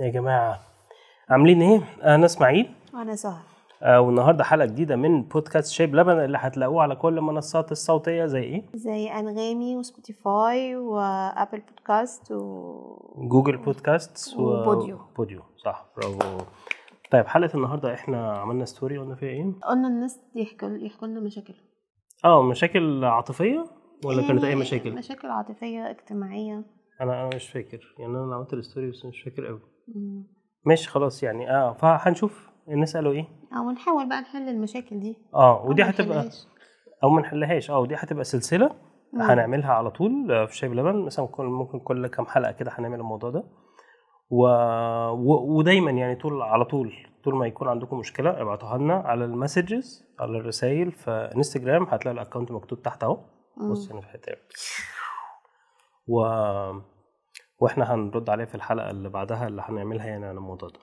يا جماعة عاملين إيه؟ أنا إسماعيل وأنا سهى آه والنهاردة حلقة جديدة من بودكاست شاي بلبن اللي هتلاقوه على كل المنصات الصوتية زي إيه؟ زي أنغامي و Spotify و Apple Podcast و Google Podcast و... و Podeo. Podeo صح برافو طيب حلقة النهاردة إحنا عملنا story قلنا فيها إيه؟ قلنا الناس يحكوا يحكوا لنا مشاكلهم آه مشاكل عاطفية ولا كانت أي يعني مشاكل؟ مشاكل عاطفية اجتماعية أنا أنا مش فاكر يعني أنا عملت ال story بس مش فاكر أوي ماشي خلاص يعني. آه فهنشوف نسأله إيه؟ أو نحاول بقى نحل المشاكل دي. آه ودي هتبقى. أو ما نحلهاش. آه ودي هتبقى سلسلة مم. هنعملها على طول آه، في شاي بلبن. مثلا كل ممكن كل كام حلقة كده هنعمل الموضوع ده. و... و... ودايما يعني طول على طول طول ما يكون عندكم مشكلة ابعتوها لنا على ال messages على الرسائل في إنستجرام. هتلاقي ال account مكتوب تحت أهو. بص هنا في الحتة. و وإحنا هنرد عليه في الحلقة اللي بعدها اللي هنعملها يعني عن الموضوع ده.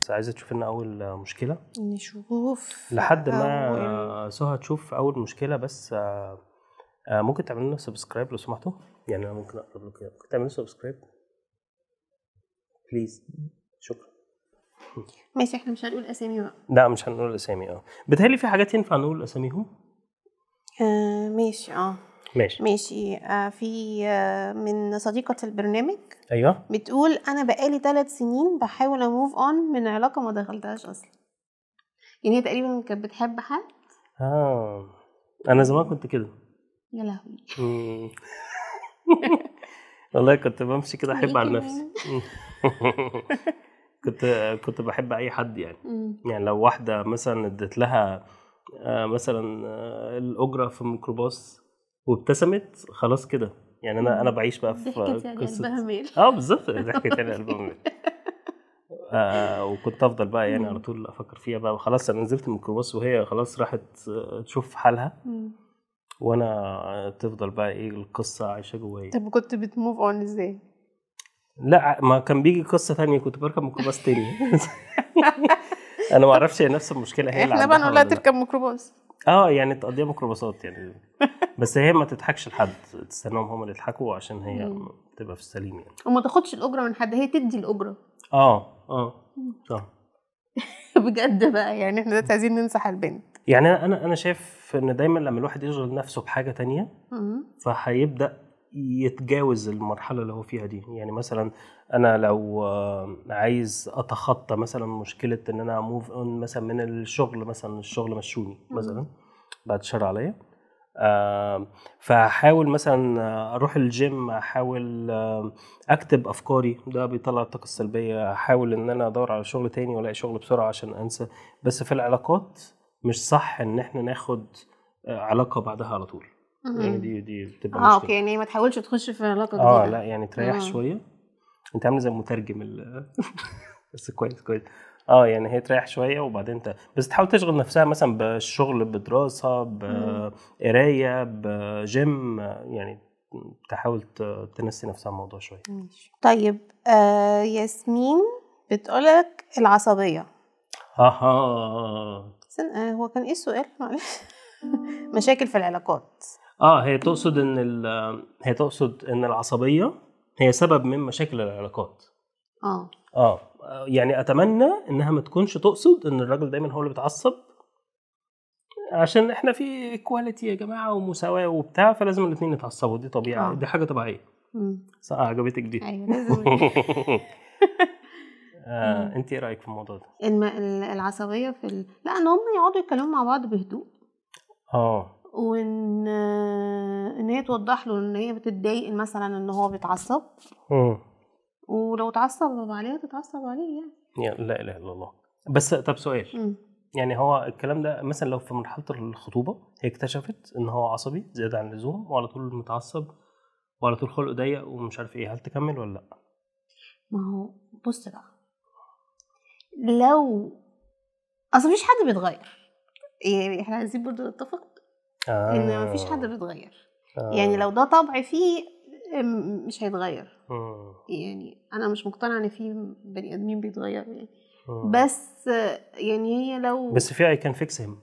بس عايزة تشوف لنا أول مشكلة؟ نشوف. لحد ما سهى تشوف أول مشكلة بس آه، آه، ممكن تعمل لنا subscribe لو سمحتوا؟ يعني أنا ممكن أقرب لك كده. ممكن تعمل لنا subscribe please شكرا. ماشي إحنا مش هنقول أسامي بقى. لا مش هنقول الاسامي آه. بتهيألي في حاجات ينفع نقول أساميهم؟ آه ماشي آه. ماشي. ماشي. آه في آه من صديقة البرنامج أيوه. بتقول أنا بقالي ثلاث سنين بحاول اموف اون من علاقة ما دخلتهاش أصلا. يعني هي تقريبا كانت بتحب حد؟ آه. أنا زمان كنت كده. يا لهوي. والله كنت بمشي كده أحب على نفسي. كنت كنت بحب أي حد يعني. يعني لو واحدة مثلا اديت لها آه، مثلا الأجرة في الميكروباص وابتسمت خلاص كده يعني أنا أنا بعيش بقى في يعني ميل آه بالظبط ضحكت يعني قلبها ميل. آه وكنت أفضل بقى يعني على طول أفكر فيها بقى خلاص أنا نزلت من الميكروباص وهي خلاص راحت آه، تشوف حالها. وأنا تفضل بقى إيه القصة عايشة جوايا طب كنت بتموف أون إزاي؟ لا ما كان بيجي قصة تانية كنت بركب ميكروباص تاني أنا ما أعرفش هي نفس المشكلة هي اللي إحنا بقى نقول لها. تركب ميكروباص آه يعني تقضيها ميكروباصات يعني. بس هي ما تضحكش لحد تستناهم هم اللي يضحكوا عشان هي. تبقى في السليم يعني. وما تاخدش الأجرة من حد هي تدي الأجرة. آه آه صح بجد بقى يعني إحنا دلوقتي عايزين ننصح البنت. يعني أنا أنا أنا شايف إن دايما لما الواحد يشغل نفسه بحاجة تانية. فهيبدأ يتجاوز المرحلة اللي هو فيها دي. يعني مثلا أنا لو آه، عايز أتخطى مثلا مشكلة إن أنا move on مثلا من الشغل مثلا الشغل مشوني مثلا بعد الشر عليا آه، فاحاول مثلا آه، أروح الجيم أحاول آه، أكتب أفكاري ده بيطلع الطاقة السلبية أحاول إن أنا أدور على شغل تاني وألاقي شغل بسرعة عشان أنسى. بس في العلاقات مش صح إن إحنا ناخد آه، علاقة بعدها على طول. يعني. دي دي بتبقى آه أوكي يعني ما تحاولش تخش في علاقة آه جديدة. لا يعني تريح آه. شوية. انت عامل زي مترجم ال بس كويس كويس. آه يعني هي تريح شوية وبعدين انت بس تحاول تشغل نفسها مثلا بالشغل بدراسه بقرايه بجيم يعني تحاول تنسي نفسها الموضوع شوية. طيب آه ياسمين بتقولك العصبية. أها. آه هو كان إيه السؤال؟ معلش. مشاكل في العلاقات. آه هي تقصد إن هي تقصد إن العصبية هي سبب من مشاكل العلاقات. آه. آه. يعني أتمنى إنها ما تكونش تقصد إن الراجل دايما هو اللي بيتعصب. عشان إحنا في ايكواليتي يا جماعة ومساواة وبتاع فلازم الاثنين يتعصبوا. دي طبيعة. آه. دي حاجة طبيعية. صح عجبتك دي. أيوه لازم. آه، أنت إيه رأيك في الموضوع ده؟ الم... ال- العصبية في ال... لا ان هم يقعدوا يتكلموا مع بعض بهدوء. آه. وإن إن هي توضح له إن هي بتتضايق مثلا إن هو بيتعصب. ولو اتعصب عليها تتعصب عليه يعني. لا إله إلا الله. بس طب سؤال. مم. يعني هو الكلام ده مثلا لو في مرحلة الخطوبة هي اكتشفت إن هو عصبي زيادة عن اللزوم وعلى طول متعصب وعلى طول خلقه ضيق ومش عارف إيه هل تكمل ولا لأ؟ ما هو بص بقى. لو أصل مفيش حد بيتغير. يعني إحنا عايزين برضه نتفق آه. ان مفيش حد بيتغير. آه. يعني لو ده طبع فيه مش هيتغير. مم. يعني أنا مش مقتنعة إن في بني آدمين بيتغيروا يعني. مم. بس يعني هي لو بس في اي كان فيكس هيم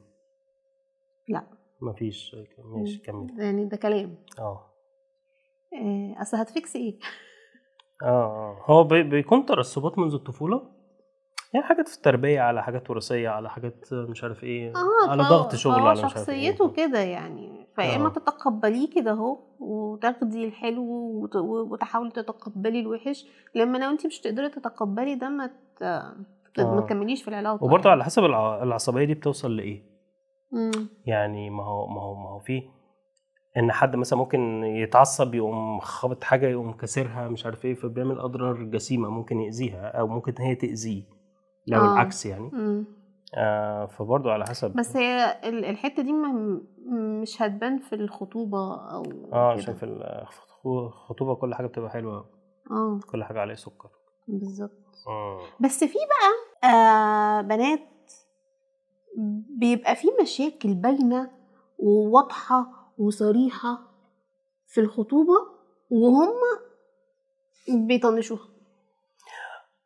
لا. مفيش ماشي كمل. يعني ده كلام. آه. آه، أصل هتفكس إيه؟ آه آه. هو بي- بيكون ترسبات منذ الطفولة؟ يعني حاجات في التربية على حاجات وراثية على حاجات مش عارف إيه آه على ضغط شغل على مش عارف إيه شخصيته كده يعني فيا إما آه. تتقبليه كده أهو وتاخدي الحلو وت- وتحاولي تتقبلي الوحش لما لو انت مش تقدري تتقبلي ده ما ت- ما آه. تكمليش في العلاقة وبرضه يعني. على حسب الع- العصبية دي بتوصل لإيه مم. يعني ما هو ما هو ما هو في إن حد مثلا ممكن يتعصب يقوم خابط حاجة يقوم كاسرها مش عارف إيه فبيعمل أضرار جسيمة ممكن يأذيها أو ممكن هي تأذيه لو آه. العكس يعني مم. آه فبرضه على حسب بس هي ال- الحتة دي مش هتبان في الخطوبة أو آه. عشان في الخطوبه كل حاجة بتبقى حلوة آه كل حاجة عليها سكر بالظبط آه. بس في بقى آه بنات بيبقى في مشاكل باينة وواضحة وصريحة في الخطوبة وهم بيطنشوها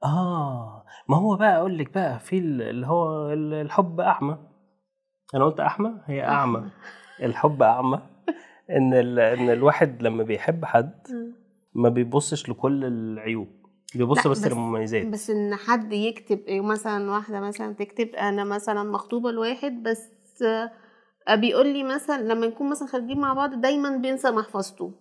آه ما هو بقى أقول لك بقى في ال- اللي هو ال- الحب أعمى. أنا قلت احمى هي أعمى. الحب أعمى. إن. إن الواحد لما بيحب حد ما بيبصش لكل العيوب. بيبص بس بس- للمميزات. بس إن حد يكتب إيه مثلا واحدة مثلا تكتب أنا مثلا مخطوبة لواحد بس بيقول لي مثلا لما نكون مثلا خارجين مع بعض دايما بينسى محفظته.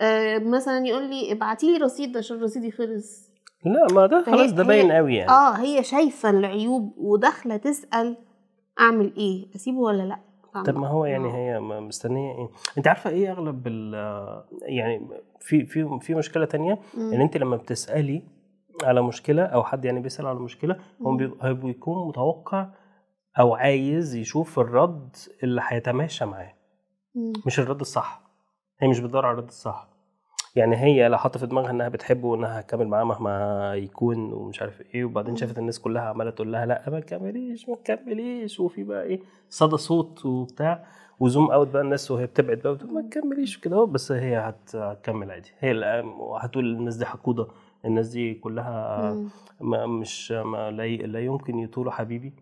آه، مثلا يقول لي ابعتي لي رصيد عشان رصيدي خلص. لا ما ده خلاص ده باين قوي يعني آه هي شايفة العيوب وداخلة تسأل أعمل إيه أسيبه ولا لأ؟ طب ما هو يعني آه. هي مستنية إيه أنت عارفة إيه أغلب ال يعني في في في مشكلة تانية. إن أنت لما بتسألي على مشكلة أو حد يعني بيسأل على مشكلة هو بيكون متوقع أو عايز يشوف الرد اللي هيتماشى معاه. مش الرد الصح هي مش بتدور على الرد الصح يعني هي لو حاطة في دماغها إنها بتحبه وإنها هتكمل معاه مهما يكون ومش عارف إيه وبعدين. شافت الناس كلها عمالة تقول لها لا ما تكمليش ما تكمليش وفي بقى إيه صدى صوت وبتاع و zoom out بقى الناس وهي بتبعد بقى ما تكمليش وكده أهو، بس هي هت- هتكمل عادي هي هتقول الناس دي حقودة الناس دي كلها. ما مش ما لا, ي- لا يمكن يطولوا حبيبي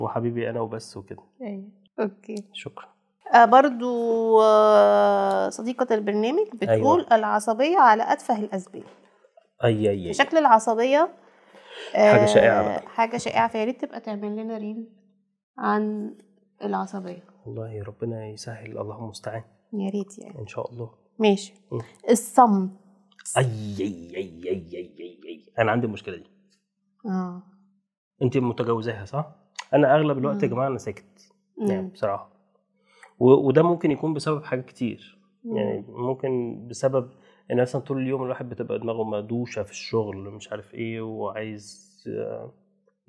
وحبيبي أنا وبس وكده أيوة. okay شكرا برضو آه صديقة البرنامج بتقول أيوة. أيوة. العصبية على أتفه الأسباب أي, في أي. شكل العصبية حاجة شائعة بقى. حاجة شائعة فيا ريت تبقى تعمل لنا ريل عن العصبية والله ربنا يسهل اللهم المستعان يا ريت يعني إن شاء الله ماشي مم. الصمت أي أي أي أي أي أي, أي. أنا عندي المشكلة دي آه انت متجوزاها صح أنا أغلب الوقت يا مم. جماعة أنا ساكت. يعني بصراحة و- وده ممكن يكون بسبب حاجات كتير. يعني ممكن بسبب إن مثلا طول اليوم الواحد بتبقى دماغه مدوشة في الشغل مش عارف إيه وعايز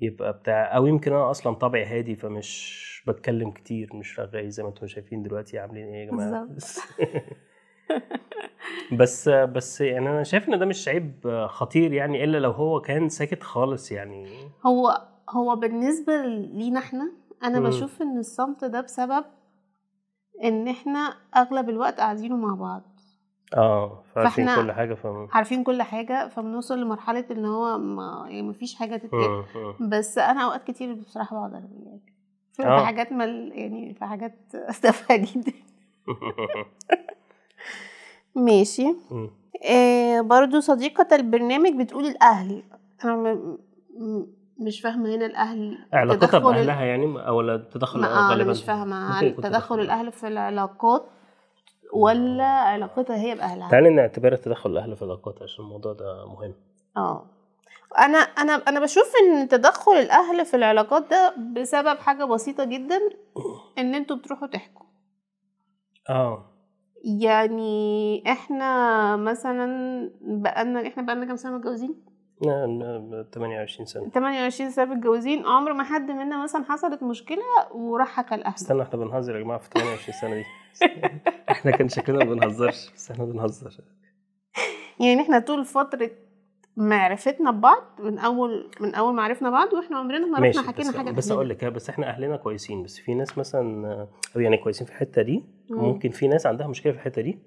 يبقى بتاع أو يمكن أنا أصلا طبعي هادي فمش بتكلم كتير مش رغاي زي ما أنتم شايفين دلوقتي عاملين إيه يا جماعة بس بس يعني أنا شايف إن ده مش عيب خطير يعني إلا لو هو كان ساكت خالص يعني هو هو بالنسبة لينا إحنا أنا مم. بشوف إن الصمت ده بسبب إن إحنا أغلب الوقت قاعدينه مع بعض آه فعارفين كل حاجة ف عارفين كل حاجة فبنوصل لمرحلة إن هو ما يعني مفيش حاجة تتقال. بس أنا أوقات كتير بصراحة بقعد ارغي يعني في آه. في حاجات مل يعني في حاجات تافهة جدا ماشي. آه برضو صديقة البرنامج بتقول الأهل أنا م- م- مش فاهمة هنا الأهل علاقتها بأهلها يعني أو لا تدخل ما آه غالبا؟ مش يكون تدخل. الأهل في العلاقات ولا علاقتها هي بأهلها؟ تعالي نعتبرها تدخل الأهل في العلاقات عشان الموضوع ده مهم. آه. أنا أنا أنا بشوف إن تدخل الأهل في العلاقات ده بسبب حاجة بسيطة جدا إن أنتوا بتروحوا تحكوا. آه. يعني إحنا مثلا بقالنا إحنا بقالنا كام سنة متجوزين؟ لا، لا، 28 سنة 28 سنة متجوزين عمر ما حد منا مثلا حصلت مشكلة وراح حكى لأهله استنى إحنا بنهزر يا جماعة في 28 سنة دي إحنا كان شكلنا ما بنهزرش بس إحنا بنهزر يعني إحنا طول فترة معرفتنا ببعض من أول من أول ما عرفنا بعض وإحنا عمرنا ما رحنا حكينا حاجة بس. أقول لك بس إحنا أهلنا كويسين بس في ناس مثلا أو يعني كويسين في الحتة دي مم. ممكن في ناس عندها مشكلة في الحتة دي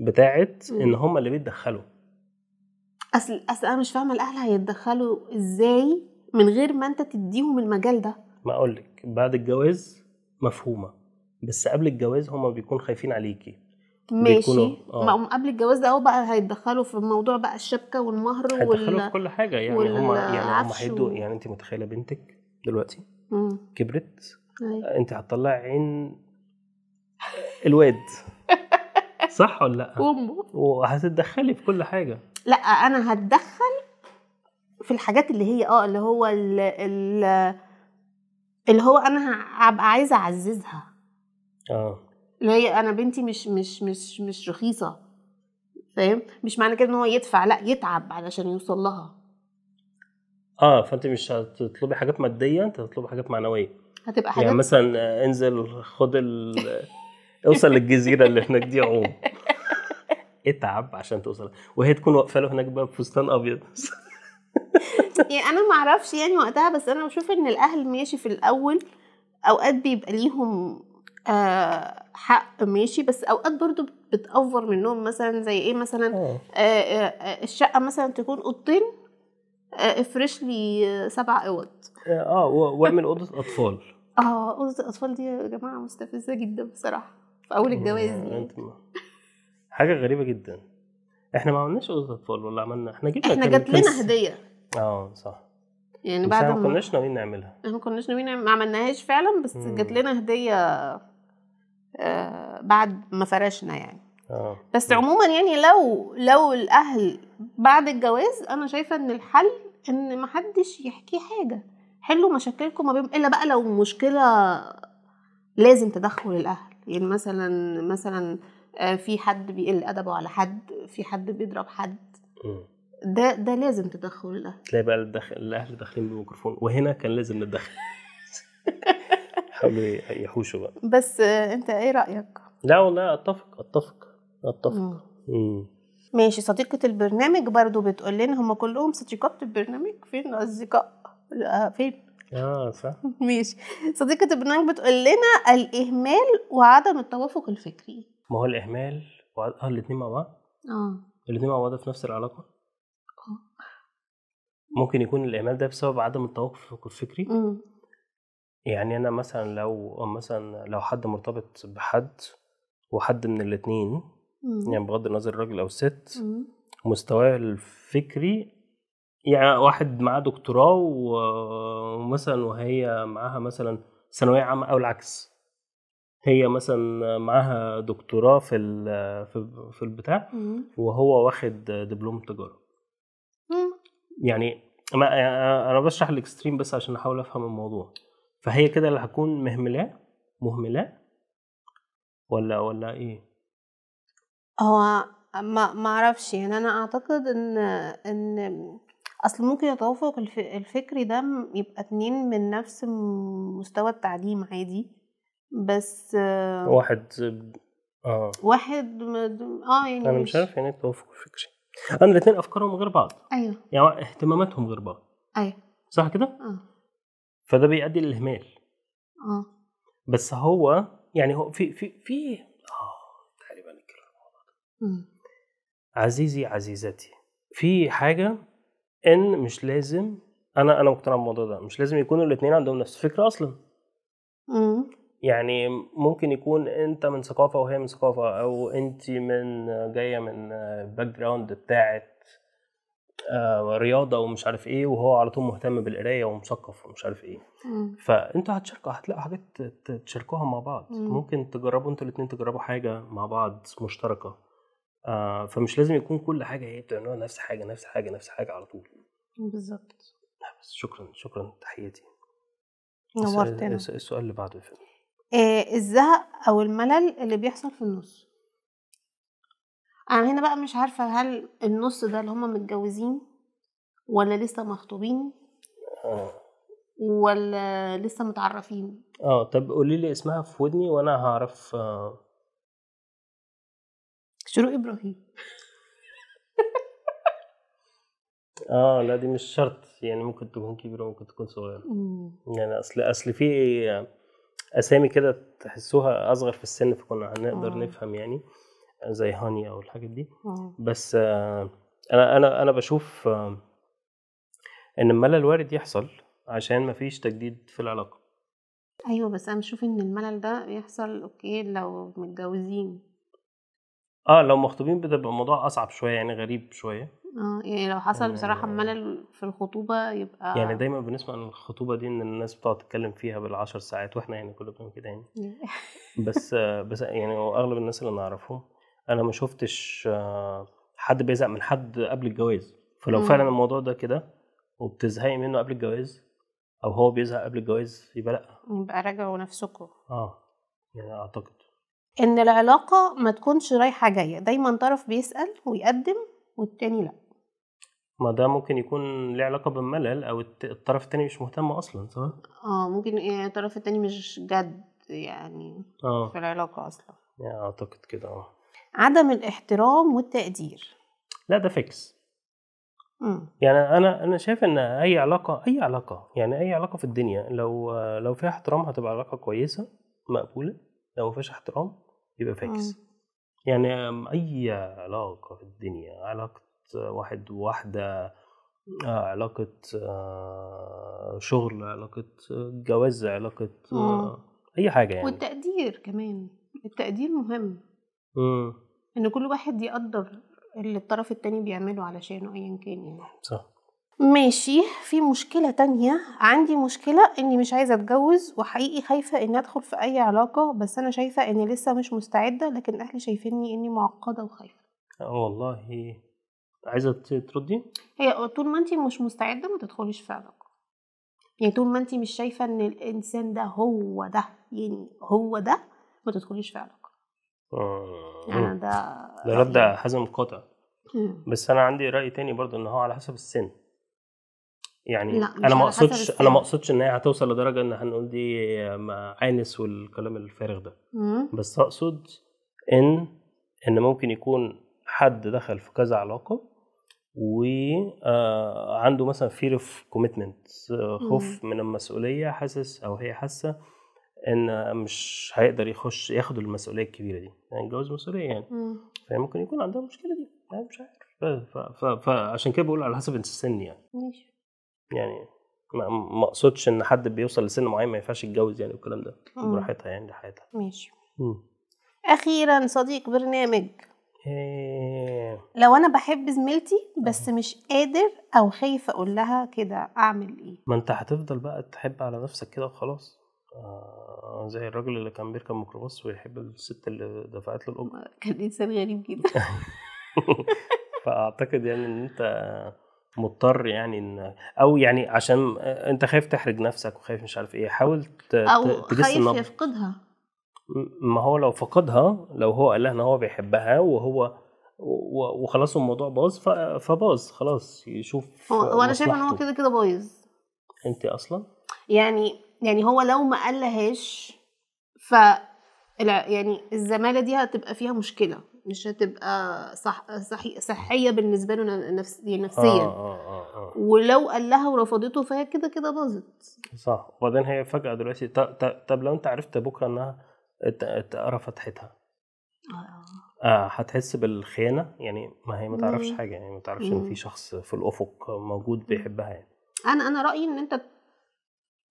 بتاعت. إن هم اللي بيتدخلوا أصل أصل أنا مش فاهمة الأهل هيتدخلوا إزاي من غير ما أنت تديهم المجال ده. ما أقول لك بعد الجواز مفهومة بس قبل الجواز هم بيكونوا خايفين عليكي. ماشي. آه. ما- قبل الجواز ده بقى هيتدخلوا في موضوع بقى الشبكة والمهر هيدخلوا في وال كل حاجة يعني هم يعني هم والعفش هيدوا يعني أنت متخيلة بنتك دلوقتي؟ مم. كبرت أيوة. أنت هتطلعي عين الواد. صح ولا لأ؟ أمه. وهتتدخلي في كل حاجة. لا أنا هتدخل في الحاجات اللي هي آه اللي هو ال ال اللي هو أنا هبقى عايزة أعززها. آه. اللي هي أنا بنتي مش مش مش مش رخيصة فاهم؟ مش معنى كده إن هو يدفع لا يتعب علشان يوصل لها. آه فانت مش هتطلبي حاجات مادية أنت هتطلبي حاجات معنوية. هتبقى حاجات يعني مثلا انزل خد ال... اوصل للجزيرة اللي هناك دي عوم. إتعب عشان توصل. وهي تكون واقفة له هناك بقى بفستان أبيض. يعني أنا ما أعرفش يعني وقتها بس أنا بشوف إن الأهل ماشي في الأول أوقات بيبقى ليهم آه حق ماشي بس أوقات برضو بتأفور منهم. مثلا زي إيه مثلا؟ آه. آه آه آه، الشقة مثلا تكون أوضتين آه افرش لي آه، سبع أوض. آه وأعمل أوضة أطفال. آه أوضة الأطفال دي يا جماعة مستفزة جدا بصراحة في أول الجواز آه، يعني. حاجة غريبة جدا. إحنا ما عملناش أوضة اطفال ولا عملنا إحنا جبنا إحنا جات لنا هدية. آه صح. يعني بعد ما كناش ناويين نعملها. إحنا ما كناش ناويين ما عملناهاش فعلا بس. جات لنا هدية آه بعد ما فرشنا يعني. آه. بس عموما يعني لو لو الأهل بعد الجواز أنا شايفة إن الحل إن محدش يحكي حاجة. حلوا مشاكلكم ما بين إلا بقى لو مشكلة لازم تدخل الأهل. يعني مثلا مثلا آه، في حد بيقل أدبه على حد في حد بيضرب حد. ده ده لازم تدخل الاهل تلاقي بقى الدخل... الأهل داخلين بالميكروفون. وهنا كان لازم نتدخل. حاولوا يحوشوا بقى. بس آه، أنت إيه رأيك؟ لا والله أتفق أتفق أتفق. مم. ماشي صديقة البرنامج برضو بتقول لنا هم كلهم صديقات البرنامج. فين أصدقاء لا، فين؟ آه صح. ماشي. صديقة البرنامج بتقول لنا الإهمال وعدم التوافق الفكري. ما هو الإهمال وع- آه الاثنين مع بعض آه الاثنين مع بعض في نفس العلاقة ممكن يكون الإهمال ده بسبب عدم التوافق الفكري أمم. يعني أنا مثلا لو مثلا لو حد مرتبط بحد وحد من الاثنين. يعني بغض النظر الراجل أو الست. مستواه الفكري يعني واحد معاه دكتوراه ومثلا وهي معاها مثلا ثانوية عامة أو العكس هي مثلا معاها دكتوراه في ال- في في البتاع. وهو واخد دبلوم تجارة أمم. يعني ما يعني أنا بشرح الإكستريم بس عشان أحاول أفهم الموضوع فهي كده اللي هتكون مهملاه مهملاه ولا ولا إيه؟ هو ما ما أعرفش يعني أنا أعتقد إن إن أصل ممكن التوافق الف- الفكري ده يبقى اتنين من نفس مستوى التعليم عادي بس آه، واحد آه. واحد م- آه يعني أنا مش عارف يعني التوافق الفكري أنا الاثنين أفكارهم غير بعض. أيوه. يعني اهتماماتهم غير بعض. أيوه. صح كده؟ آه. فده بيؤدي للإهمال. آه. بس هو يعني هو في في في آه بقى نتكلم أمم. عزيزي عزيزتي في حاجة إن مش لازم أنا أنا مقتنع بالموضوع ده مش لازم يكونوا الاثنين عندهم نفس الفكرة أصلا. أمم. يعني ممكن يكون انت من ثقافة وهي من ثقافة أو انت من جاية من background بتاعت آه، رياضة ومش عارف إيه وهو على طول مهتم بالقراية ومثقف ومش عارف إيه. فانتوا هتشاركوا هتلاقوا حاجات تشاركوها مع بعض. مم. ممكن تجربوا أنتوا الاثنين تجربوا حاجة مع بعض مشتركة. آه فمش لازم يكون كل حاجة هي بتعملوها نفس حاجة نفس حاجة نفس حاجة على طول. بالظبط. بس شكرا شكرا تحياتي. نورتنا. الس- السؤال اللي بعده يا فندم. الزهق أو الملل اللي بيحصل في النص. أنا هنا بقى مش عارفة هل النص ده اللي هما متجوزين ولا لسه مخطوبين آه. ولا لسه متعرفين؟ آه طب قولي لي اسمها في ودني وأنا هعرف آه. شروق إبراهيم. آه لا دي مش شرط يعني ممكن تكون كبيرة ممكن تكون صغيرة. يعني أصل أصل في أسامي كده تحسوها أصغر في السن فكنا هنقدر آه. نفهم يعني زي هاني أو الحاجات دي آه. بس آه، أنا أنا أنا بشوف آه، إن الملل وارد يحصل عشان مفيش تجديد في العلاقة أيوه بس أنا بشوف إن الملل ده بيحصل أوكي لو متجوزين آه لو مخطوبين بتبقى الموضوع أصعب شوية يعني غريب شوية آه يعني لو حصل يعني- بصراحة ملل في الخطوبة يبقى يعني دايما بنسمع عن الخطوبة دي إن الناس بتقعد تتكلم فيها بالعشر ساعات وإحنا يعني كلنا بنعمل كده يعني. بس بس يعني أغلب الناس اللي نعرفهم أنا ما شفتش آه، حد بيزهق من حد قبل الجواز. فلو مم. فعلا الموضوع ده كده وبتزهقي منه قبل الجواز أو هو بيزهق قبل الجواز يبقى لأ. يبقى راجعوا نفسكم. آه يعني أعتقد. إن العلاقة ما تكونش رايحة جاية. دايما طرف بيسأل ويقدم والتاني لأ. ما ده ممكن يكون ليه علاقة بالملل أو الطرف التاني مش مهتم أصلا صح؟ آه ممكن إيه الطرف التاني مش جد يعني في آه العلاقة أصلا. يعني أعتقد كده آه. عدم الاحترام والتقدير. لا ده فيكس مم. يعني أنا أنا شايف إن أي علاقة أي علاقة يعني أي علاقة في الدنيا لو لو فيها احترام هتبقى علاقة كويسة مقبولة. لو مفيش احترام يبقى فيكس يعني أم، أي علاقة في الدنيا علاقة واحد وواحدة آه، علاقة آه، شغل علاقة جواز علاقة آه، أي حاجة يعني. والتقدير كمان التقدير مهم. مم، إن كل واحد يقدر اللي الطرف التاني بيعمله علشانه ايا كان يعني. صح. ماشي. في مشكلة تانية. عندي مشكلة إني مش عايزة أتجوز وحقيقي خايفة إني أدخل في أي علاقة بس أنا شايفة إني لسه مش مستعدة لكن أهلي شايفيني إني معقدة وخايفة. آه، والله. عايزة تردي؟ هي طول ما انت مش مستعدة ما تدخليش في علاقة. يعني طول ما انت مش شايفة ان الإنسان ده هو ده يعني هو ده ما تدخليش في علاقة. آه، يعني ده ده رد حازم قاطع. بس أنا عندي رأي تاني برضو إن هو على حسب السن. يعني لا، مش أنا ما أقصدش. أنا ما أقصدش إن هي هتوصل لدرجة إن هنقول دي عانس والكلام الفارغ ده. مم. بس أقصد إن إن ممكن يكون حد دخل في كذا علاقة وعنده مثلا fear of commitment آه، خوف من المسؤولية حاسس أو هي حاسة إن مش هيقدر يخش ياخد المسؤولية الكبيرة دي يعني الجواز مسؤولية يعني. فهي ممكن يكون عندها المشكلة دي يعني مش عارف فعشان كده بقول على حسب السن يعني ماشي يعني ما أقصدش إن حد بيوصل لسن معين ما ينفعش يتجوز يعني والكلام ده. براحتها يعني دي حياتها ماشي. أخيرا صديق برنامج. لو أنا بحب زميلتي بس مش قادر أو خايف أقول لها كده أعمل إيه؟ ما أنت هتفضل بقى تحب على نفسك كده وخلاص. آه زي الراجل اللي كان بيركب ميكروباص ويحب الست اللي دفعت له الأجرة. كان إنسان غريب جدا. فأعتقد يعني إن أنت مضطر يعني إن أو يعني عشان أنت خايف تحرج نفسك وخايف مش عارف إيه حاول ت- أو تجس خايف يفقدها. ما هو لو فقدها لو هو قال لها إن هو بيحبها وهو وخلاص الموضوع باظ فباظ خلاص يشوف هو أنا شايفة إن هو. كده كده بايظ. أنت أصلا؟ يعني يعني هو لو ما قالهاش ف يعني الزمالة دي هتبقى فيها مشكلة مش هتبقى صح صحي صحية بالنسبة له نفس يعني نفسيا. آه آه آه ولو قال لها ورفضته فهي كده كده باظت. صح. وبعدين هي فجأة دلوقتي طب لو أنت عرفت بكرة إنها اتقرا فتحتها آه هتحس بالخيانة يعني ما هي ما تعرفش مم. حاجة يعني ما تعرفش إن. في شخص في الأفق موجود بيحبها يعني أنا أنا رأيي إن أنت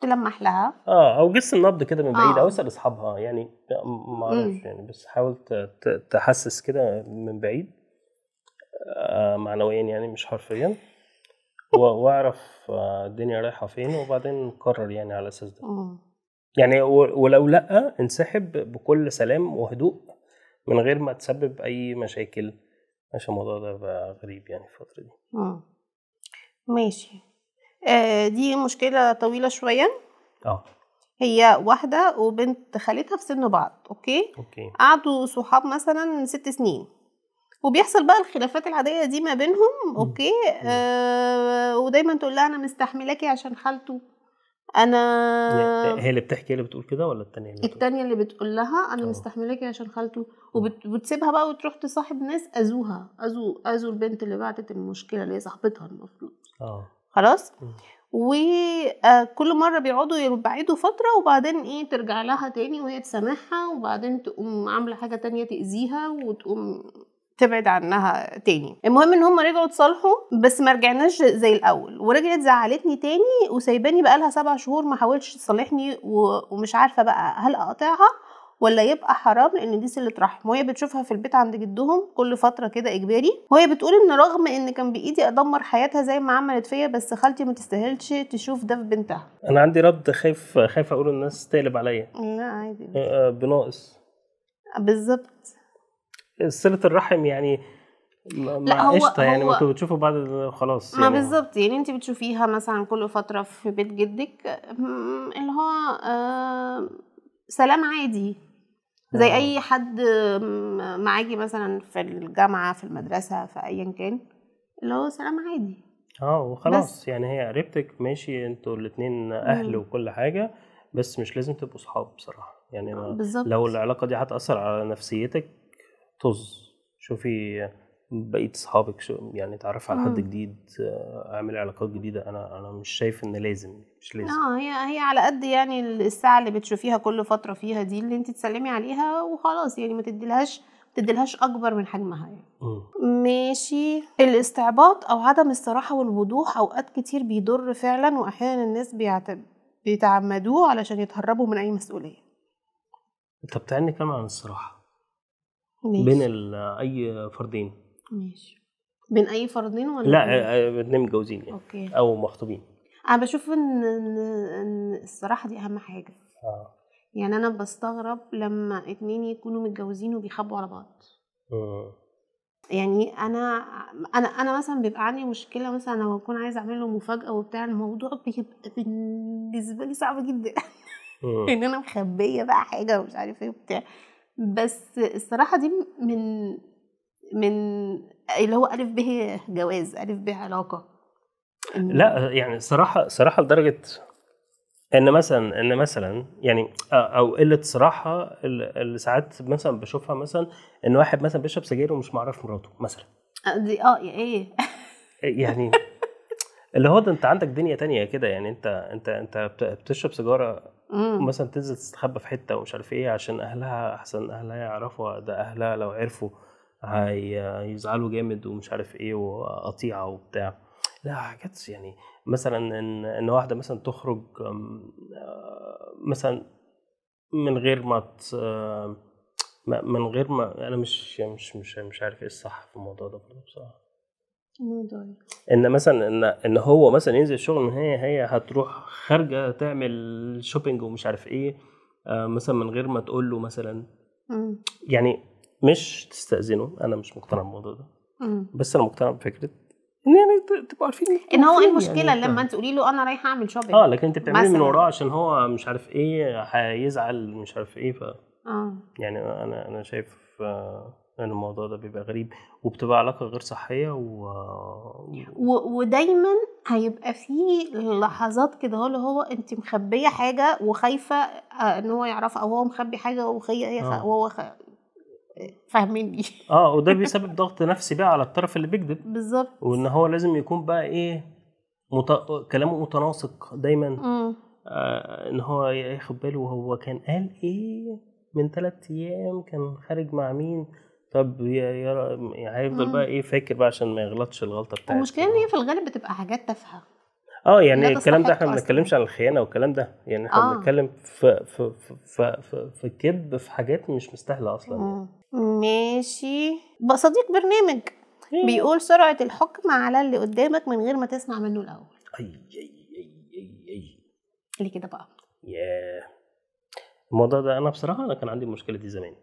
تلمح لها آه أو جس النبض كده من بعيد آه. أو اسأل أصحابها يعني ما أعرفش. يعني بس حاول تحسس كده من بعيد آه معنويا يعني مش حرفيا واعرف آه، الدنيا رايحة فين وبعدين نقرر يعني على أساس ده. يعني ولو لأ انسحب بكل سلام وهدوء من غير ما تسبب أي مشاكل. عشان الموضوع ده بقى غريب يعني الفترة دي. مم. ماشي. آه دي مشكلة طويلة شوية. آه. هي واحدة وبنت خالتها في سن بعض okay؟ okay. قعدوا صحاب مثلا ست سنين. وبيحصل بقى الخلافات العادية دي ما بينهم أوكي؟ آه ودايما تقول لها أنا مستحملاكي عشان خالته. أنا هي اللي بتحكي هي اللي بتقول كده ولا التانية اللي بتقول؟ التانية اللي بتقول لها أنا آه. مستحملاكي عشان خالته وبت- وبتسيبها بقى وتروح تصاحب ناس أذوها اذوا اذوا البنت اللي بعتت المشكلة اللي هي صاحبتها المفروض. آه. خلاص. وكل مرة بيقعدوا يبعدوا فترة وبعدين إيه ترجع لها تاني وهي تسامحها وبعدين تقوم عاملة حاجة تانية تأذيها وتقوم تبعد عنها تاني. المهم إن هم رجعوا اتصالحوا بس ما رجعناش زي الأول. ورجعت زعلتني تاني وسايباني بقالها سبع شهور ما حاولتش تصالحني و- ومش عارفة بقى هل اقاطعها ولا يبقى حرام لأن دي صله رحم. وهي بتشوفها في البيت عند جدهم كل فترة كده إجباري. وهي بتقول إن رغم إن كان بإيدي أدمر حياتها زي ما عملت فيا بس خالتي ما تستاهلش تشوف ده في بنتها. أنا عندي رد خايف خايف أقول الناس تقلب عليا. لا عادي. آه، بناقص. بالظبط. صلة الرحم يعني لا، هو- قشطة يعني ما أنتوا بتشوفوا بعض خلاص ما يعني بالظبط يعني انت بتشوفيها مثلا كل فترة في بيت جدك اللي هو آه، سلام عادي زي آه. أي حد معاكي مثلا في الجامعة في المدرسة في ايا كان اللي هو سلام عادي آه وخلاص. يعني هي قريبتك ماشي أنتوا الاتنين أهل مم. وكل حاجة بس مش لازم تبقوا صحاب بصراحة يعني لو العلاقة دي هتأثر على نفسيتك طز. شوفي بقية أصحابك شو يعني تعرف على حد. جديد آه، اعمل علاقات جديدة. أنا أنا مش شايف إن لازم مش لازم. آه هي هي على قد يعني الساعة اللي بتشوفيها كل فترة فيها دي اللي انت تسلمي عليها وخلاص يعني ما تديلهاش ما تديلهاش أكبر من حجمها يعني. مم. ماشي. الاستعباط أو عدم الصراحة والوضوح أوقات كتير بيضر فعلا واحيانا الناس بيعت... بيتعمدوه علشان يتهربوا من أي مسؤولية. طب تعالي نتكلم عن الصراحة. ماشي. بين أي فردين. ماشي. بين أي فردين ولا لا بين- آه، آه، اتنين متجوزين يعني. أوكي. أو مخطوبين. أنا بشوف إن إن الصراحة دي أهم حاجة. آه. يعني أنا بستغرب لما اتنين يكونوا متجوزين وبيخبوا على بعض. مم. يعني أنا أنا أنا مثلا بيبقى عندي مشكلة مثلا لو اكون عايزة أعمل له مفاجأة وبتاع الموضوع بيبقى بالنسبة لي صعب جدا. إن أنا مخبية بقى حاجة ومش عارف إيه وبتاع. بس الصراحة دي من من اللي هو ألف ب جواز ألف ب علاقة. لا يعني صراحة صراحة لدرجة إن مثلا إن مثلا يعني أو قلة صراحة اللي ساعات مثلا بشوفها مثلا إن واحد مثلا بيشرب سجاير ومش معرف مراته مثلا. دي آه إيه؟ يعني اللي هو ده انت عندك دنيا تانية كده يعني انت انت انت بت- بتشرب سيجارة. مثلا تنزل تستخبى في حتة ومش عارف إيه عشان أهلها احسن أهلها يعرفوا ده أهلها لو عرفوا هي- هيزعلوا جامد ومش عارف إيه وقطيعة وبتاع لا حاجات يعني مثلا إن إن واحدة مثلا تخرج آه، مثلا من غير ما ت- من غير ما أنا مش مش مش مش عارف إيه الصح في الموضوع ده بصراحة إن مثلا إن إن هو مثلا ينزل الشغل من هي هي هتروح خارجة تعمل shopping ومش عارف إيه آه، مثلا من غير ما تقول له مثلا مم. يعني مش تستأذنه أنا مش مقتنع بالموضوع ده. بس أنا مقتنع بفكرة إن يعني تبقوا عارفين إن هو إيه فين المشكلة يعني لما أنت تقولي له أنا رايحه أعمل shopping آه لكن أنت بتعملي من. وراه عشان هو مش عارف إيه هيزعل مش عارف إيه ف آه يعني أنا أنا شايف آه، ان الموضوع ده بيبقى غريب وبتبقى علاقة غير صحية و و- ودايما هيبقى في لحظات كده هو اللي هو أنت مخبية حاجة وخايفة آه، إن هو يعرفها أو هو مخبي هي خ- آه. وهو خ... فاهميني. آه وده بيسبب ضغط نفسي بقى على الطرف اللي بيكذب. بالظبط. وإن هو لازم يكون بقى إيه مت... كلامه متناسق دايما. آه إن هو ياخد باله هو كان قال إيه من ثلاث أيام كان خارج مع مين. طب يعني هيفضل مم. بقى إيه فاكر بقى عشان ما يغلطش الغلطة بتاعته المشكلة إن هي في الغالب بتبقى حاجات تافهة آه يعني الكلام ده إحنا ما. بنتكلمش عن الخيانة والكلام ده يعني إحنا آه. بنتكلم في في في في, في, في كذب في حاجات مش مستاهلة أصلا يعني. مم. ماشي بقى صديق برنامج بيقول سرعة الحكم على اللي قدامك من غير ما تسمع منه الأول اي اي اي اي أي اللي كده بقى ياه الموضوع ده أنا بصراحة أنا كان عندي المشكلة دي زمان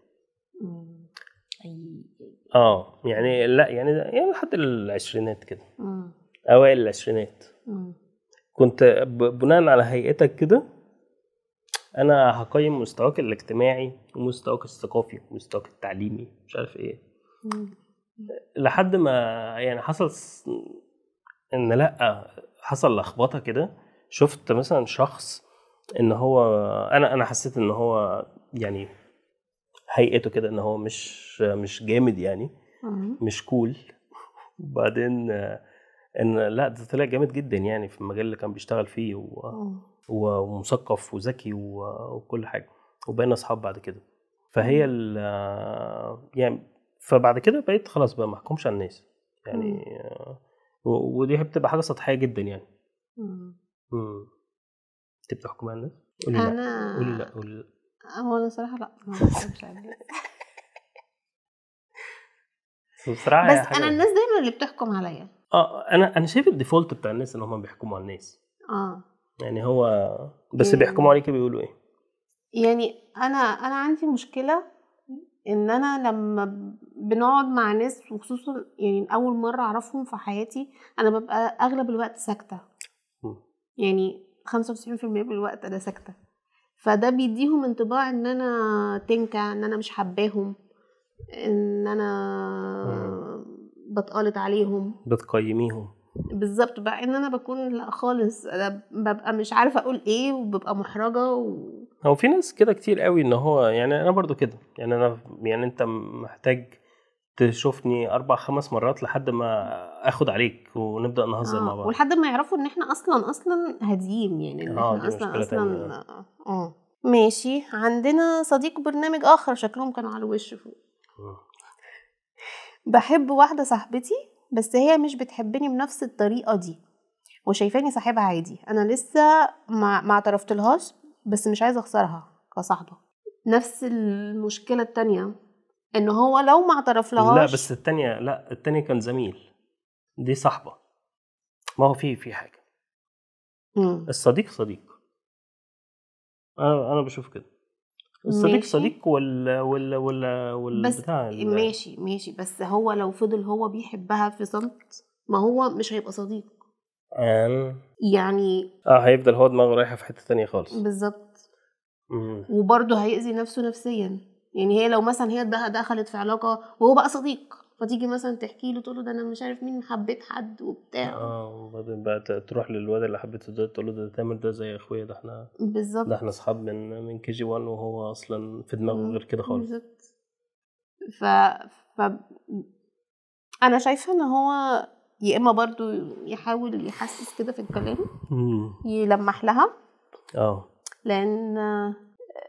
مم. آه يعني لا يعني يعني لحد العشرينات كده. أوائل العشرينات مم. كنت بناء على هيئتك كده أنا هقيم مستواك الاجتماعي ومستواك الثقافي ومستواك التعليمي مش عارف إيه مم. لحد ما يعني حصل إن لأ حصل لخبطة كده شفت مثلا شخص إن هو أنا أنا حسيت إن هو يعني هيئته كده إن هو مش مش جامد يعني. مش كول وبعدين إن لأ ده طلع جامد جدا يعني في المجال اللي كان بيشتغل فيه و... ومثقف وذكي و- وكل حاجة وبقينا أصحاب بعد كده. فهي ال يعني فبعد كده بقيت خلاص بقى ما أحكمش على الناس يعني. و- ودي بتبقى حاجة سطحية جدا يعني. مم. امم انت بتحكم على الناس؟ قولي لأ. أنا قولي لأ قولي لأ. هو أنا صراحة لأ ما بحبش. بصراحة بس أنا الناس دايما اللي بتحكم عليا. آه أنا أنا شايف الديفولت بتاع الناس إن هم بيحكموا على الناس. آه. يعني هو بس يعني- بيحكموا عليك بيقولوا إيه؟ يعني أنا أنا عندي مشكلة إن أنا لما بنقعد مع ناس وخصوصا يعني أول مرة أعرفهم في حياتي أنا ببقى أغلب الوقت ساكتة. يعني 95% من الوقت أنا ساكتة. فده بيديهم انطباع إن أنا تنكة إن أنا مش حباهم إن أنا بتقلط عليهم. بتقيميهم. بالظبط بقى إن أنا بكون لأ خالص أنا ببقى مش عارفة أقول إيه وببقى محرجة و... هو في ناس كده كتير قوي إن هو يعني أنا برضو كده يعني أنا يعني أنت محتاج تشوفني أربع خمس مرات لحد ما آخد عليك ونبدأ نهزر آه، مع بعض. ولحد ما يعرفوا إن إحنا أصلا أصلا هاديين يعني إن آه، إحنا أصلا أصلا تانية. آه ماشي. عندنا صديق برنامج آخر شكلهم كانوا على الوش فوق. بحب واحدة صاحبتي بس هي مش بتحبني بنفس الطريقة دي وشايفاني صاحبها عادي. أنا لسه ما ما اعترفتلهاش بس مش عايزة أخسرها كصاحبة. نفس المشكلة التانية. إن هو لو ما اعترفلهاش. لا بس التانية لا التانية كان زميل. دي صاحبة. ما هو في في حاجة. مم. الصديق صديق. أنا أنا بشوف كده. الصديق ماشي. صديق وال وال وال بس والبتاع ال- ماشي ماشي. بس هو لو فضل هو بيحبها في صمت ما هو مش هيبقى صديق. آه. يعني آه هيفضل هو دماغه رايحة في حتة تانية خالص. بالظبط. وبرضه هيأذي نفسه نفسيا. يعني هي لو مثلا هي ده- دخلت في علاقة وهو بقى صديق فتيجي مثلا تحكي له تقول له ده أنا مش عارف مين حبيت حد وبتاع. آه وبعدين بقى تروح للواد اللي حبيته ده تقول له ده تامر ده زي أخويا ده إحنا ده بالظبط إحنا أصحاب من من كي جي 1 وهو أصلا في دماغه غير كده خالص. بالظبط. ف... ف أنا شايفة إن هو يا إما برضو يحاول يحسس كده في الكلام. يلمح لها. آه. لأن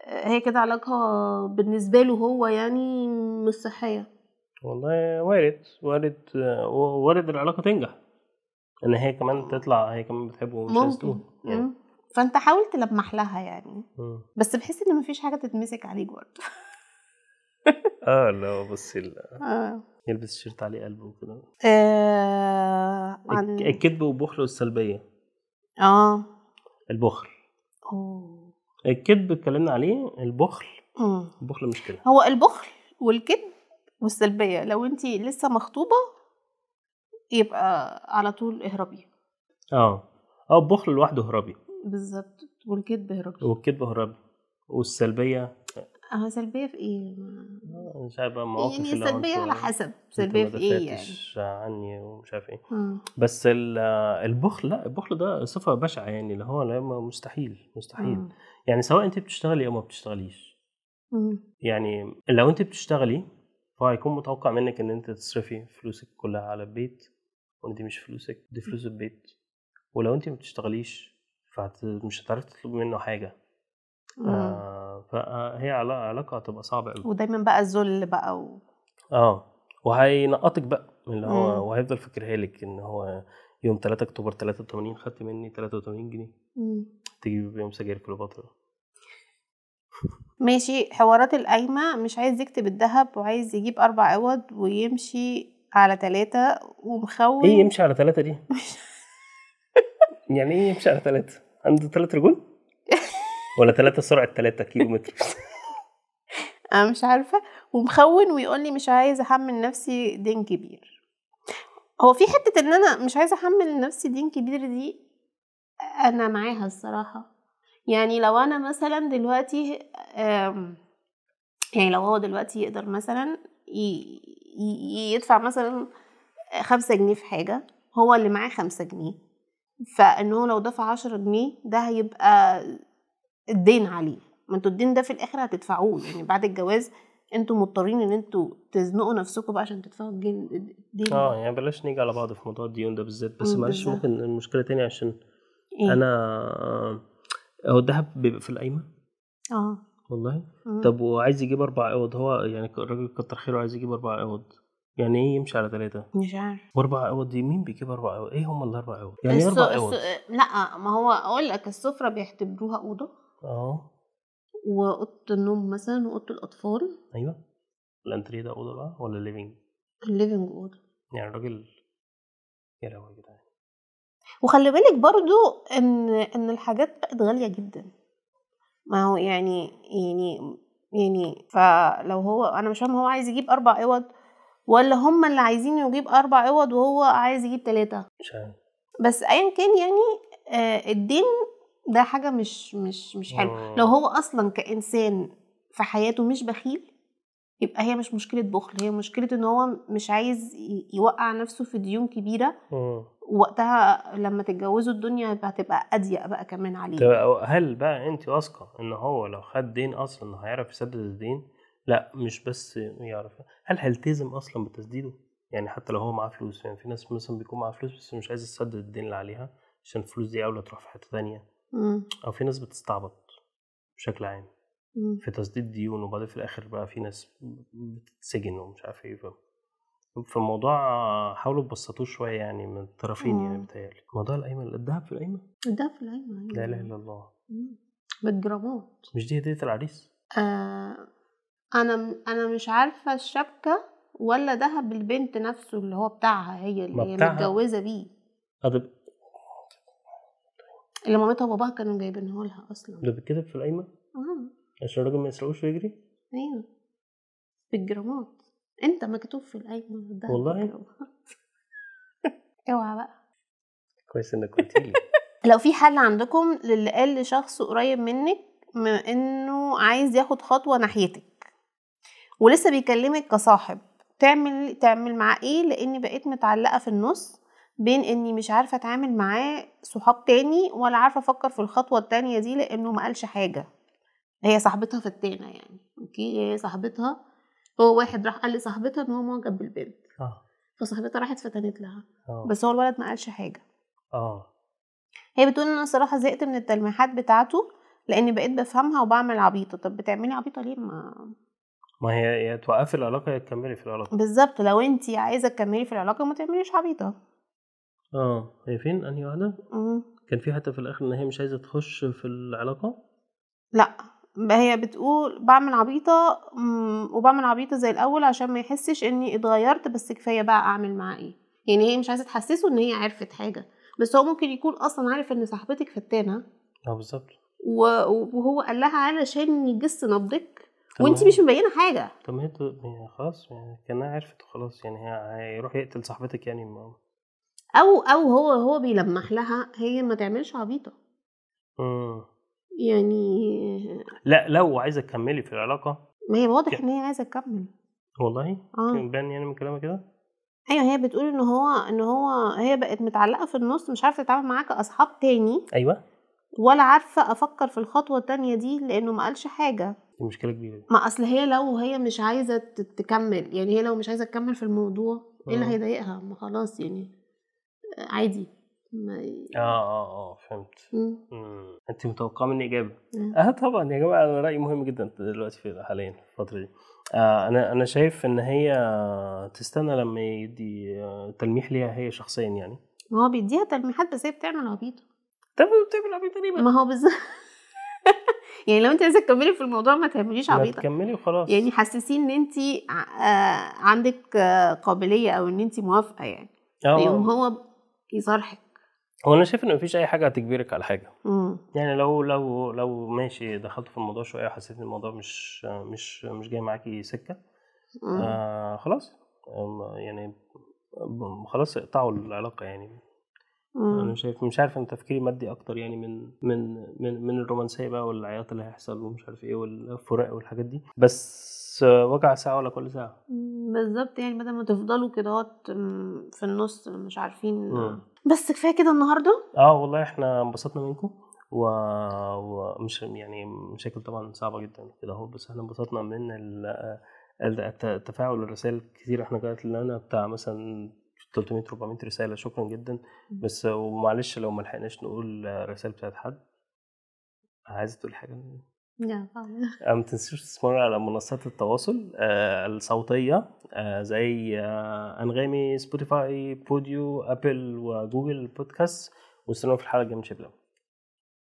هي كده علاقة بالنسبة له هو يعني مش صحية. والله وارد وارد آه، وارد العلاقة تنجح. إن هي كمان تطلع هي كمان بتحبه ومش ممكن. تقول يعني. فأنت حاول تلمح لها يعني. مم. بس بحس إن مفيش حاجة تتمسك عليك برضه. آه لا بصي آه. يلبس شيرت عليه قلب وكده. آه، عن الكذب والبخل والسلبية. آه. البخل. أوه. الكذب اتكلمنا عليه البخل. مم. البخل مشكلة هو البخل والكذب والسلبية. لو انت لسه مخطوبة يبقى على طول اهربي. آه. آه البخل لوحده هربي بالظبط والكذب اهربي. والكذب هربي والسلبية آه سلبية في إيه؟ آه، مش عارف بقى مواقف يعني انتوا- على حسب ما في إيه يعني عني ومش عارف إيه مم. بس ال- البخل لا البخل ده صفة بشعة يعني اللي هو مستحيل مستحيل مم. يعني سواء انت بتشتغلي أو ما بتشتغليش مم. يعني لو انت بتشتغلي فهيكون متوقع منك إن انت تصرفي فلوسك كلها على البيت وان دي مش فلوسك دي فلوس البيت ولو انت ما بتشتغليش فمش هتعرفي تطلبي منه حاجة مم. آه فهي علا- علاقة هتبقى صعبة قوي ودايما بقى الذل بقى و... آه وهينقطك بقى اللي هو مم. وهيفضل فاكرها لك إن هو يوم 3 أكتوبر 83 خدت مني 83 جنيه مم. تجيبي بيهم سجاير كليوباترا ماشي حوارات القايمة مش عايز يكتب الذهب وعايز يجيب أربع عوض ويمشي على ثلاثة ومخون إيه يمشي على ثلاثة دي؟ يعني إيه يمشي على ثلاثة؟ عنده ثلاث رجول؟ ولا ثلاثة سرعة ثلاثة كيلو متر؟ أنا مش عارفة. ومخون ويقول لي مش عايز أحمل نفسي دين كبير. هو في حتة إن أنا مش عايزة أحمل نفسي دين كبير دي أنا معاها الصراحة. يعني لو أنا مثلا دلوقتي يعني لو هو دلوقتي يقدر مثلا يدفع مثلا خمسة جنيه في حاجة هو اللي معاه خمسة جنيه. فإن هو لو دفع عشرة جنيه ده هيبقى الدين عليه. ما أنتوا الدين ده في الآخر هتدفعوه. يعني بعد الجواز أنتوا مضطرين ان أنتوا تزنقوا نفسكم بقى عشان تدفعوا الدين. آه يعني بلاش نيجي على بعض في موضوع الديون ده بالذات. بس معلش. ممكن المشكلة تاني عشان إيه؟ أنا هو الذهب بيبقى في القايمة؟ آه. والله؟ مم. طب وعايز يجيب أربع عوض هو يعني الراجل كتر خيره عايز يجيب أربع عوض يعني إيه يمشي على ثلاثة مش عارف. وأربع أوض دي مين بيجيب أربع أوض إيه هم الأربع أوض يعني إيه الس- أربع أوض الس- لا ما هو أقول لك السفرة بيعتبروها أوضة. آه. وأوضة النوم مثلا وأوضة الأطفال. أيوه. الأنتريه ده أوضة بقى ولا ال living ال living أوضة. يعني الراجل يا لهوي يا جدعان. وخلي بالك برضو إن إن الحاجات بقت غالية جدا. ما هو يعني يعني يعني فلو هو أنا مش فاهمة هو عايز يجيب أربع أوض ولا هم اللي عايزين يجيب أربع أوض وهو عايز يجيب ثلاثة مش عارف. بس ايا كان يعني آه، الدين ده حاجة مش مش مش حلو مم. لو هو أصلا كإنسان في حياته مش بخيل يبقى هي مش مشكلة بخل. هي مشكلة إن هو مش عايز يوقع نفسه في ديون كبيرة. مم. وقتها لما تتجوزوا الدنيا هتبقى أضيق بقى كمان عليه. هل بقى انت واثقة إن هو لو خد دين أصلا هيعرف يسدد الدين؟ لأ مش بس يعرف. هل هيلتزم أصلا بتسديده؟ يعني حتى لو هو معاه فلوس يعني في ناس مثلا بيكون معاها فلوس بس مش عايزه تسدد الدين اللي عليها عشان الفلوس دي أولى تروح في حتة تانية. مم. أو في ناس بتستعبط بشكل عام مم. في تسديد ديون وبعدين في الآخر بقى في ناس بتتسجن ومش عارف إيه فالموضوع حاولوا تبسطوه شوية يعني من الطرفين يعني. بتهيألي موضوع القايمة الذهب في القايمة ده في العين لا إله إلا الله. بالجرامات مش دي هدية العريس آه أنا أنا مش عارفة الشبكة ولا دهب البنت نفسه اللي هو بتاعها هي اللي هي. متجوزة بيه اللي مامتها وباباها كانوا جايبينه لها أصلا. ده بيتكتب في القايمة؟ آه. عشان الراجل ما يسرقوش ويجري أيوه. بالجرامات أنت مكتوب في القايمة. الدهب والله؟ اوعى بقى. كويس إنك قلت لي. لو في حل عندكم للي قال لشخص قريب منك إنه عايز ياخد خطوة ناحيتك. ولسه بيكلمك كصاحب. تعمل تعمل معاه إيه؟ لأني بقيت متعلقة في النص. بين إني مش عارفة أتعامل معاه صحاب تاني ولا عارفة أفكر في الخطوة التانية دي لأنه ما قالش حاجة. هي صاحبتها في التانة يعني أوكي؟ هي صاحبتها. هو واحد راح قال لصاحبتها إن هو معجب بالبنت. آه. فصاحبتها راحت فتنت لها. آه. بس هو الولد ما قالش حاجة. آه. هي بتقول إن أنا صراحة زهقت من التلميحات بتاعته لأني بقيت بفهمها وبعمل عبيطة. طب بتعملي عبيطة ليه؟ ما ما هي يا توقفي العلاقة يا تكملي في العلاقة. بالظبط. لو انت عايزة تكملي في العلاقة ما تعمليش عبيطة. آه. هي فين؟ أنهي واحدة؟ مم. كان في حتى في الآخر إن هي مش عايزة تخش في العلاقة؟ لا. هي بتقول بعمل عبيطة وبعمل عبيطة زي الأول عشان ما يحسش إني اتغيرت بس كفاية بقى أعمل معاه إيه. يعني هي مش عايزة تحسسه إن هي عرفت حاجة. بس هو ممكن يكون أصلا عارف إن صاحبتك فتانة. آه بالظبط. وهو قال لها علشان يجس نبضك. وانت مش مبينة حاجة. طب ما هي خلاص يعني كأنها عرفت وخلاص يعني هي هيروح يقتل صاحبتك يعني ما أو أو هو هو بيلمح لها هي ما تعملش عبيطة. مم. يعني لا لو عايزة تكملي في العلاقة. ما هي واضح إن هي عايزة تكمل. والله؟ آه. باين يعني من كلامها كده؟ أيوه هي بتقول إن هو إن هو هي بقت متعلقة في النص مش عارفة تتعامل معاه كأصحاب تاني. أيوه. ولا عارفة أفكر في الخطوة التانية دي لأنه ما قالش حاجة. دي مشكلة كبيرة دي. ما أصل هي لو هي مش عايزة تكمل يعني هي لو مش عايزة تكمل في الموضوع إيه اللي آه. هيضايقها؟ ما خلاص يعني. عادي. ما آه آه آه فهمت. مم. مم. انت متوقعة مني إجابة؟ مم. آه طبعا يا جماعة أنا رأيي مهم جدا دلوقتي في حاليا في الفترة دي. آه أنا أنا شايف إن هي تستنى لما يدي آه، تلميح ليها هي شخصيا يعني. ما هو بيديها تلميحات بس هي بتعمل عبيطه طب بتعمل عبيطه ليه؟ ما هو بالظبط. يعني لو أنت عايزة تكملي في الموضوع ما تعمليش عبيطة. تكملي وخلاص. يعني حسسيه إن أنت عندك آه، قابلية أو إن أنت موافقة يعني. آه. هو يصارحك هو أنا شايف ان مفيش أي حاجة هتجبرك على حاجة مم. يعني لو لو لو ماشي دخلت في الموضوع شوية وحسيت إن الموضوع مش مش مش جاي معاكي سكة مم. آه خلاص يعني خلاص اقطعوا العلاقة يعني أنا مم. شايف مش عارف إن تفكيري مادي أكتر يعني من من من من الرومانسية بقى والعياط اللي هيحصل ومش عارف إيه والفراق والحاجات دي بس آه، وجع ساعة ولا كل ساعة؟ مم. بالظبط يعني بدل ما تفضلوا كده في النص مش عارفين. مم. بس كفاية كده النهارده؟ آه والله إحنا انبسطنا منكم و... ومش يعني مشاكل طبعا صعبة جدا كده أهو بس إحنا انبسطنا من ال... الت- التفاعل الرسائل الكتير. إحنا جات لنا بتاع مثلا 300 400 رسالة. شكرا جدا. بس ومعلش لو ما لحقناش نقول الرسائل بتاعت حد عايزه تقول حاجة؟ ما تنسوش تسمعوا على منصات التواصل آه، الصوتية آه، زي آه، أنغامي Spotify Podeo Apple و Google Podcast واستنوا في الحلقة من شباب